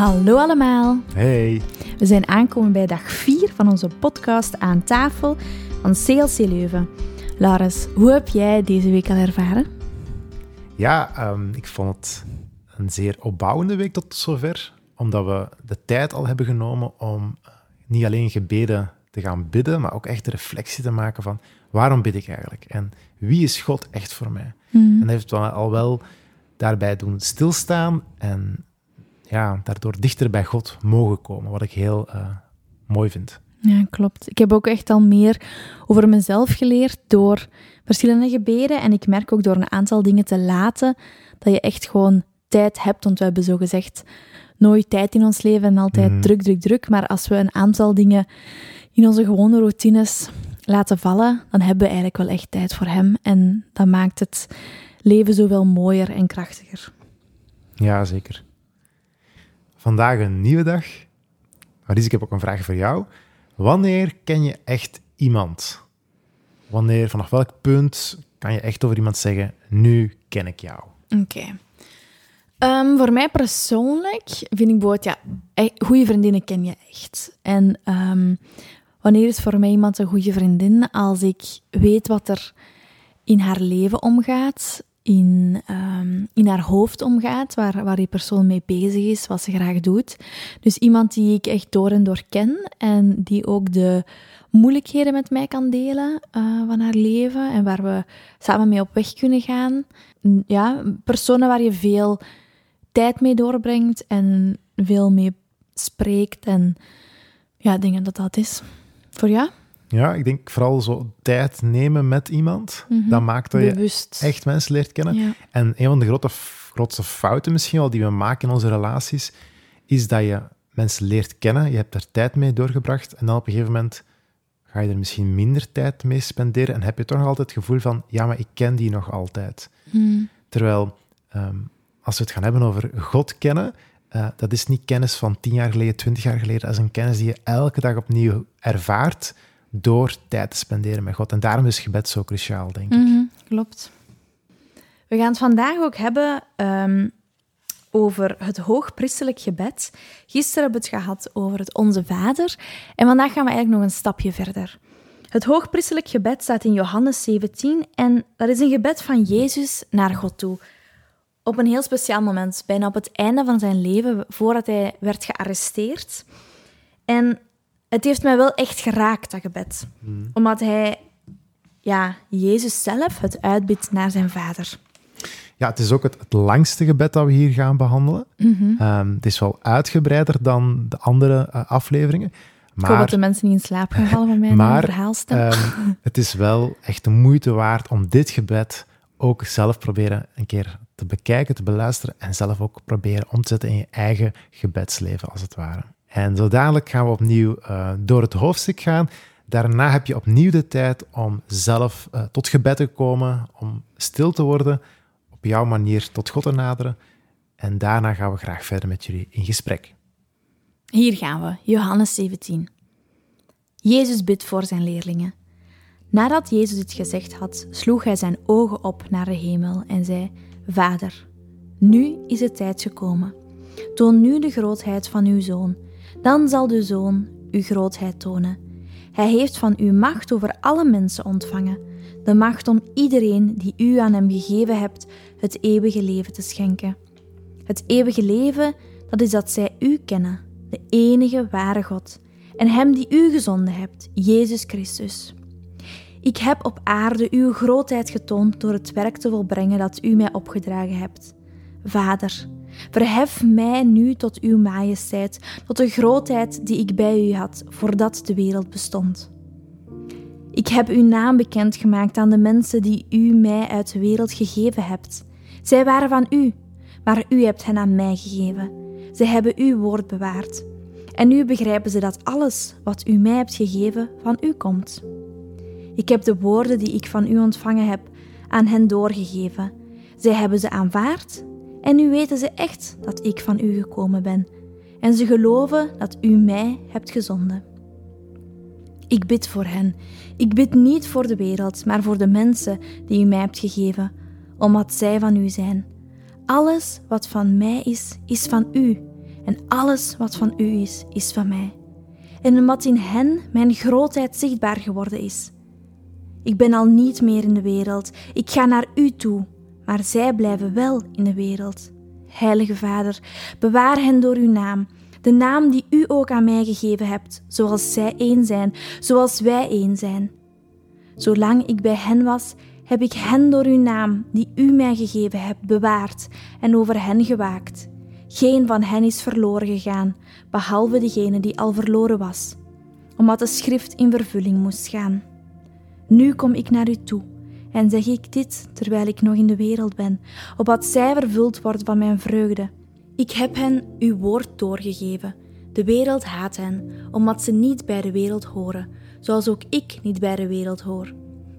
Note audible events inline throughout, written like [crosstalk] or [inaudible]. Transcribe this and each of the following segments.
Hallo allemaal. Hey. We zijn aangekomen bij dag 4 van onze podcast aan tafel van CLC Leuven. Laris, hoe heb jij deze week al ervaren? Ja, ehm, ik vond het een zeer opbouwende week tot zover, omdat we de tijd al hebben genomen om eh, niet alleen gebeden te gaan bidden, maar ook echt de reflectie te maken van waarom bid ik eigenlijk en wie is God echt voor mij? En dat heeft wel al wel daarbij doen stilstaan en ja, daardoor dichter bij God mogen komen, wat ik heel eh, mooi vind. Ja, klopt. Ik heb ook echt al meer over mezelf geleerd door verschillende gebeden. En ik merk ook door een aantal dingen te laten dat je echt gewoon tijd hebt. Want we hebben zo gezegd nooit tijd in ons leven en altijd Mhm. druk, druk, druk. Maar als we een aantal dingen in onze gewone routines laten vallen, dan hebben we eigenlijk wel echt tijd voor Hem. En dat maakt het leven zoveel mooier en krachtiger. Ja, zeker. Vandaag een nieuwe dag. Maries, ik heb ook een vraag voor jou. Wanneer ken je echt iemand? Wanneer, vanaf welk punt kan je echt over iemand zeggen, nu ken ik jou? Oké. Ehm, voor mij persoonlijk vind ik bijvoorbeeld, ja, goede vriendinnen ken je echt. En ehm, wanneer is voor mij iemand een goede vriendin? Als ik weet wat er in haar leven omgaat, in, ehm, in haar hoofd omgaat, waar, waar die persoon mee bezig is, wat ze graag doet. Dus iemand die ik echt door en door ken en die ook de moeilijkheden met mij kan delen eh, van haar leven en waar we samen mee op weg kunnen gaan. Ja, personen waar je veel tijd mee doorbrengt en veel mee spreekt en ja, denk dat dat is. Voor jou? Ja, ik denk vooral zo tijd nemen met iemand. Dat maakt dat je echt mensen leert kennen. Ja. En een van de grote, grootste fouten misschien wel die we maken in onze relaties, is dat je mensen leert kennen, je hebt er tijd mee doorgebracht en dan op een gegeven moment ga je er misschien minder tijd mee spenderen en heb je toch nog altijd het gevoel van, ja, maar ik ken die nog altijd. Hmm. Terwijl, ehm, als we het gaan hebben over God kennen, eh, dat is niet kennis van tien jaar geleden, twintig jaar geleden, dat is een kennis die je elke dag opnieuw ervaart door tijd te spenderen met God. En daarom is gebed zo cruciaal, denk ik. Mhm, klopt. We gaan het vandaag ook hebben ehm, over het hoogpriesterlijk gebed. Gisteren hebben we het gehad over het Onze Vader. En vandaag gaan we eigenlijk nog een stapje verder. Het hoogpriesterlijk gebed staat in Johannes 17 en dat is een gebed van Jezus naar God toe. Op een heel speciaal moment, bijna op het einde van zijn leven, voordat hij werd gearresteerd. En het heeft mij wel echt geraakt, dat gebed. Omdat hij ja, Jezus zelf het uitbidt naar zijn vader. Ja, het is ook het, het langste gebed dat we hier gaan behandelen. Ehm, het is wel uitgebreider dan de andere eh, afleveringen. Ik hoop dat Maar, de mensen niet in slaap gaan vallen van mijn maar verhaalstem. ehm, [laughs] het is wel echt de moeite waard om dit gebed ook zelf proberen een keer te bekijken, te beluisteren en zelf ook proberen om te zetten in je eigen gebedsleven, als het ware. En zo dadelijk gaan we opnieuw eh, door het hoofdstuk gaan. Daarna heb je opnieuw de tijd om zelf eh, tot gebed te komen, om stil te worden, op jouw manier tot God te naderen. En daarna gaan we graag verder met jullie in gesprek. Hier gaan we, Johannes 17. Jezus bidt voor zijn leerlingen. Nadat Jezus dit gezegd had, sloeg hij zijn ogen op naar de hemel en zei: Vader, nu is de tijd gekomen. Toon nu de grootheid van uw zoon. Dan zal de zoon uw grootheid tonen. Hij heeft van u macht over alle mensen ontvangen. De macht om iedereen die u aan hem gegeven hebt, het eeuwige leven te schenken. Het eeuwige leven, dat is dat zij u kennen, de enige ware God, en Hem die u gezonden hebt, Jezus Christus. Ik heb op aarde uw grootheid getoond door het werk te volbrengen dat u mij opgedragen hebt. Vader, verhef mij nu tot uw majesteit, tot de grootheid die ik bij u had voordat de wereld bestond. Ik heb uw naam bekendgemaakt aan de mensen die u mij uit de wereld gegeven hebt. Zij waren van u, maar u hebt hen aan mij gegeven. Zij hebben uw woord bewaard. En nu begrijpen ze dat alles wat u mij hebt gegeven van u komt. Ik heb de woorden die ik van u ontvangen heb aan hen doorgegeven. Zij hebben ze aanvaard en nu weten ze echt dat ik van u gekomen ben. En ze geloven dat u mij hebt gezonden. Ik bid voor hen. Ik bid niet voor de wereld, maar voor de mensen die u mij hebt gegeven, omdat zij van u zijn. Alles wat van mij is, is van u. En alles wat van u is, is van mij. En omdat in hen mijn grootheid zichtbaar geworden is. Ik ben al niet meer in de wereld, ik ga naar u toe, maar zij blijven wel in de wereld. Heilige Vader, bewaar hen door uw naam, de naam die u ook aan mij gegeven hebt, zoals zij één zijn, zoals wij één zijn. Zolang ik bij hen was, heb ik hen door uw naam, die u mij gegeven hebt, bewaard en over hen gewaakt. Geen van hen is verloren gegaan, behalve degene die al verloren was, omdat de schrift in vervulling moest gaan. Nu kom ik naar u toe en zeg ik dit terwijl ik nog in de wereld ben, opdat zij vervuld wordt van mijn vreugde. Ik heb hen uw woord doorgegeven. De wereld haat hen, omdat ze niet bij de wereld horen, zoals ook ik niet bij de wereld hoor.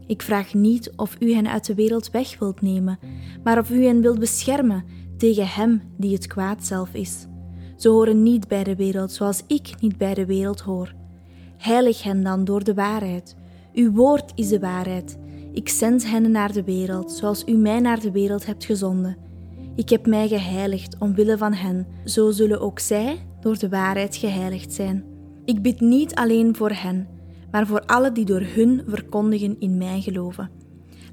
Ik vraag niet of u hen uit de wereld weg wilt nemen, maar of u hen wilt beschermen tegen hem die het kwaad zelf is. Ze horen niet bij de wereld zoals ik niet bij de wereld hoor. Heilig hen dan door de waarheid. Uw woord is de waarheid. Ik zend hen naar de wereld zoals u mij naar de wereld hebt gezonden. Ik heb mij geheiligd omwille van hen, zo zullen ook zij door de waarheid geheiligd zijn. Ik bid niet alleen voor hen, maar voor alle die door hun verkondigen in mij geloven.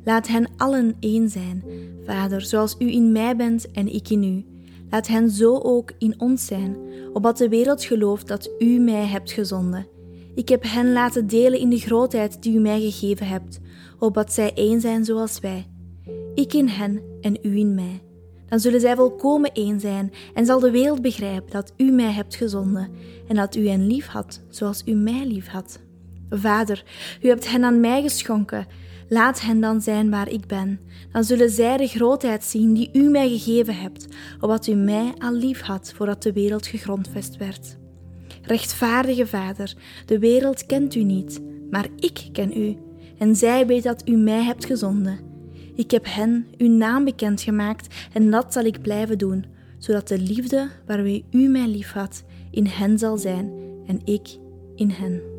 Laat hen allen één zijn, Vader, zoals u in mij bent en ik in u. Laat hen zo ook in ons zijn, opdat de wereld gelooft dat u mij hebt gezonden. Ik heb hen laten delen in de grootheid die u mij gegeven hebt, opdat zij één zijn zoals wij. Ik in hen en u in mij. Dan zullen zij volkomen één zijn en zal de wereld begrijpen dat u mij hebt gezonden en dat u hen lief had zoals u mij lief had. Vader, u hebt hen aan mij geschonken. Laat hen dan zijn waar ik ben. Dan zullen zij de grootheid zien die u mij gegeven hebt, opdat u mij al lief had voordat de wereld gegrondvest werd. Rechtvaardige Vader, de wereld kent u niet, maar ik ken u, en zij weet dat u mij hebt gezonden. Ik heb hen uw naam bekendgemaakt en dat zal ik blijven doen, zodat de liefde waarmee u mij lief had in hen zal zijn en ik in hen.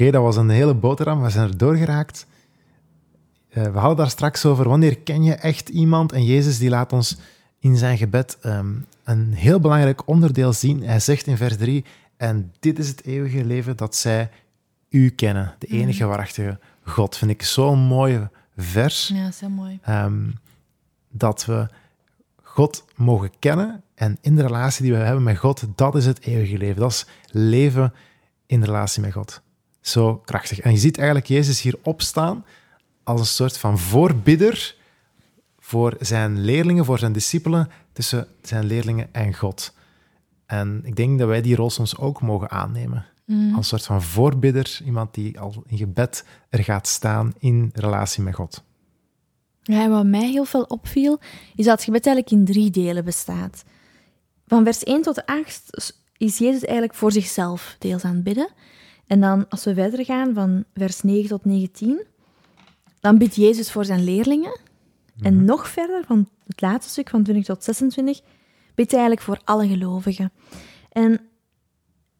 Oké, dat was een hele boterham. We zijn er doorgeraakt. Uh, we hadden daar straks over wanneer ken je echt iemand. En Jezus die laat ons in zijn gebed um, een heel belangrijk onderdeel zien. Hij zegt in vers 3: En dit is het eeuwige leven dat zij u kennen, de mhm. enige waarachtige God. Vind ik zo'n mooi vers. Ja, heel mooi. Um, dat we God mogen kennen en in de relatie die we hebben met God, dat is het eeuwige leven. Dat is leven in relatie met God. Zo krachtig. En je ziet eigenlijk Jezus hier opstaan als een soort van voorbidder voor zijn leerlingen, voor zijn discipelen, tussen zijn leerlingen en God. En ik denk dat wij die rol soms ook mogen aannemen. Mm. Als soort van voorbidder, iemand die al in gebed er gaat staan in relatie met God. Ja, en wat mij heel veel opviel, is dat het gebed eigenlijk in drie delen bestaat. Van vers 1 tot 8 is Jezus eigenlijk voor zichzelf deels aan het bidden. En dan, als we verder gaan, van vers 9 tot 19, dan bidt Jezus voor zijn leerlingen. En nog verder, van het laatste stuk, van 20 tot 26, bidt hij eigenlijk voor alle gelovigen. En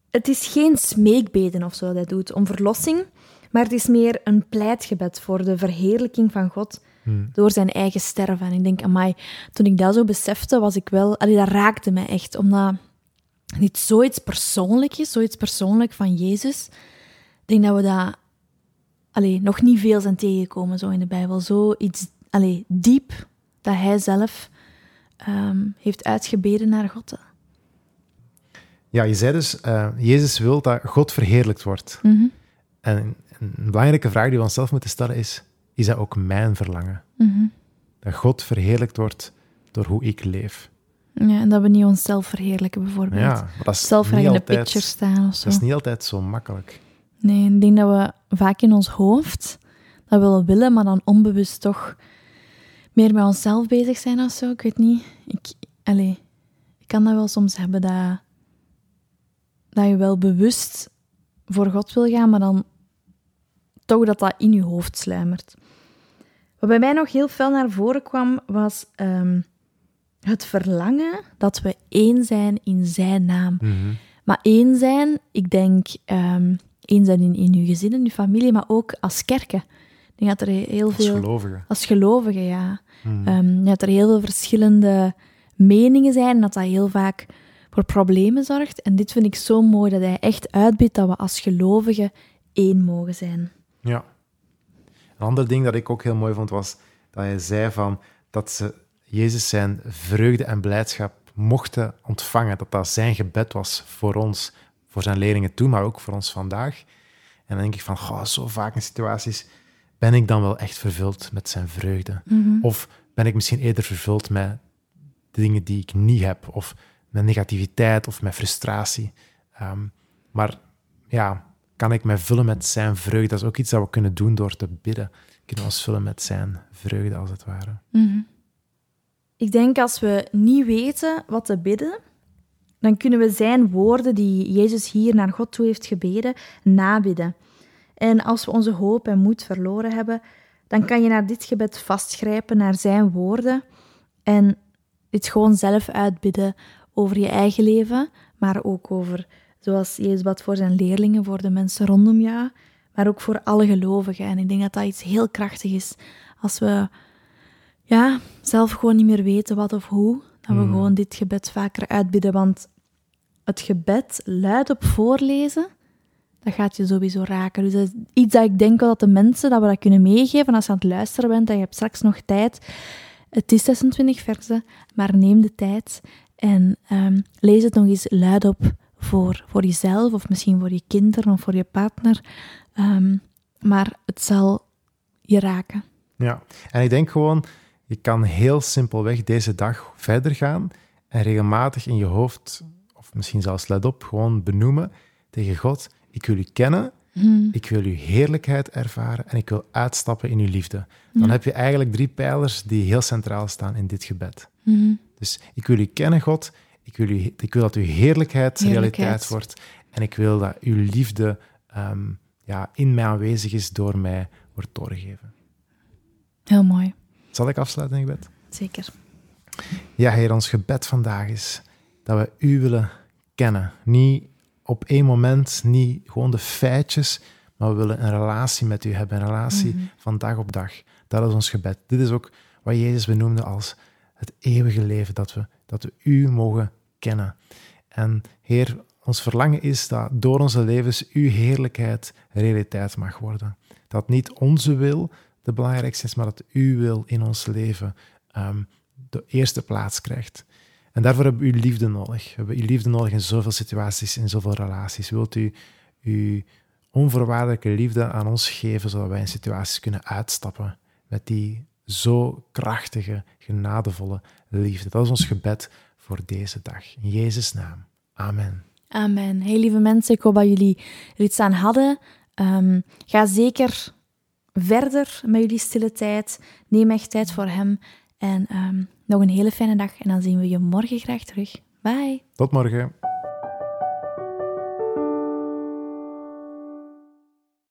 het is geen smeekbeden of zo dat hij doet om verlossing, maar het is meer een pleitgebed voor de verheerlijking van God door zijn eigen sterven. En ik denk, amai, toen ik dat zo besefte, was ik wel... Allee, dat raakte mij echt, omdat dit zoiets persoonlijk is, zoiets persoonlijk van Jezus. Ik denk dat we dat allee, nog niet veel zijn tegengekomen zo in de Bijbel. Zoiets allee, diep dat hij zelf ehm, heeft uitgebeden naar God. Ja, je zei dus, uh, Jezus wil dat God verheerlijkt wordt. Mhm. En een belangrijke vraag die we onszelf moeten stellen is, is dat ook mijn verlangen? Mhm. Dat God verheerlijkt wordt door hoe ik leef. Ja, en dat we niet onszelf verheerlijken, bijvoorbeeld. Ja, maar dat is Zelf niet in de picture staan of zo. Dat is niet altijd zo makkelijk. Nee, ik denk dat we vaak in ons hoofd dat wel willen, maar dan onbewust toch meer met onszelf bezig zijn of zo. Ik weet niet. Ik, allee, ik kan dat wel soms hebben dat, dat je wel bewust voor God wil gaan, maar dan toch dat dat in je hoofd sluimert. Wat bij mij nog heel fel naar voren kwam, was ehm, het verlangen dat we één zijn in zijn naam. Mhm. Maar één zijn, ik denk ehm één zijn in, in je gezin, in je familie, maar ook als kerken. Ik denk dat er heel Als veel... gelovige. Als gelovigen, ja. Ehm, dat er heel veel verschillende meningen zijn en dat dat heel vaak voor problemen zorgt. En dit vind ik zo mooi, dat hij echt uitbiedt dat we als gelovigen één mogen zijn. Ja. Een ander ding dat ik ook heel mooi vond was dat hij zei van dat ze Jezus zijn vreugde en blijdschap mochten ontvangen. Dat dat zijn gebed was voor ons, voor zijn leerlingen toen, maar ook voor ons vandaag. En dan denk ik van, goh, zo vaak in situaties ben ik dan wel echt vervuld met zijn vreugde. Of ben ik misschien eerder vervuld met de dingen die ik niet heb, of met negativiteit of met frustratie. Ehm, maar ja, kan ik mij vullen met zijn vreugde? Dat is ook iets dat we kunnen doen door te bidden. Kunnen we ons vullen met zijn vreugde, als het ware. Ik denk als we niet weten wat te bidden, dan kunnen we zijn woorden die Jezus hier naar God toe heeft gebeden, nabidden. En als we onze hoop en moed verloren hebben, dan kan je naar dit gebed vastgrijpen, naar zijn woorden, en dit gewoon zelf uitbidden over je eigen leven, maar ook over, zoals Jezus bad voor zijn leerlingen, voor de mensen rondom jou, maar ook voor alle gelovigen. En ik denk dat dat iets heel krachtig is als we ja, zelf gewoon niet meer weten wat of hoe, dat we gewoon dit gebed vaker uitbidden. Want het gebed luidop voorlezen, dat gaat je sowieso raken. Dus dat is iets dat ik denk wel dat de mensen, dat we dat kunnen meegeven als je aan het luisteren bent en je hebt straks nog tijd. Het is 26 versen, maar neem de tijd en ehm, lees het nog eens luidop voor, voor jezelf of misschien voor je kinderen of voor je partner. Ehm, maar het zal je raken. Ja, en ik denk gewoon, je kan heel simpelweg deze dag verder gaan en regelmatig in je hoofd, of misschien zelfs let op, gewoon benoemen tegen God, ik wil u kennen, ik wil uw heerlijkheid ervaren en ik wil uitstappen in uw liefde. Dan heb je eigenlijk drie pijlers die heel centraal staan in dit gebed. Dus ik wil u kennen, God, ik wil, u, ik wil dat uw heerlijkheid, Heerlijkheid. realiteit wordt en ik wil dat uw liefde ehm, ja, in mij aanwezig is, door mij wordt doorgegeven. Heel mooi, Zal ik afsluiten in gebed? zeker. Ja, Heer, ons gebed vandaag is dat we U willen kennen. Niet op één moment, niet gewoon de feitjes, maar we willen een relatie met U hebben, een relatie van dag op dag. Dat is ons gebed. Dit is ook wat Jezus benoemde als het eeuwige leven, dat we, dat we U mogen kennen. En Heer, ons verlangen is dat door onze levens Uw heerlijkheid realiteit mag worden. Dat niet onze wil de belangrijkste is, maar dat Uw wil in ons leven ehm, de eerste plaats krijgt. En daarvoor hebben we uw liefde nodig. We hebben uw liefde nodig in zoveel situaties, in zoveel relaties. Wilt u uw onvoorwaardelijke liefde aan ons geven, zodat wij in situaties kunnen uitstappen met die zo krachtige, genadevolle liefde. Dat is ons gebed voor deze dag. In Jezus' naam. Amen. Amen. Heel lieve mensen, ik hoop dat jullie er iets aan hadden. Ehm, ga zeker verder met jullie stille tijd. Neem echt tijd voor Hem. En ehm, nog een hele fijne dag. En dan zien we je morgen graag terug. Bye. Tot morgen.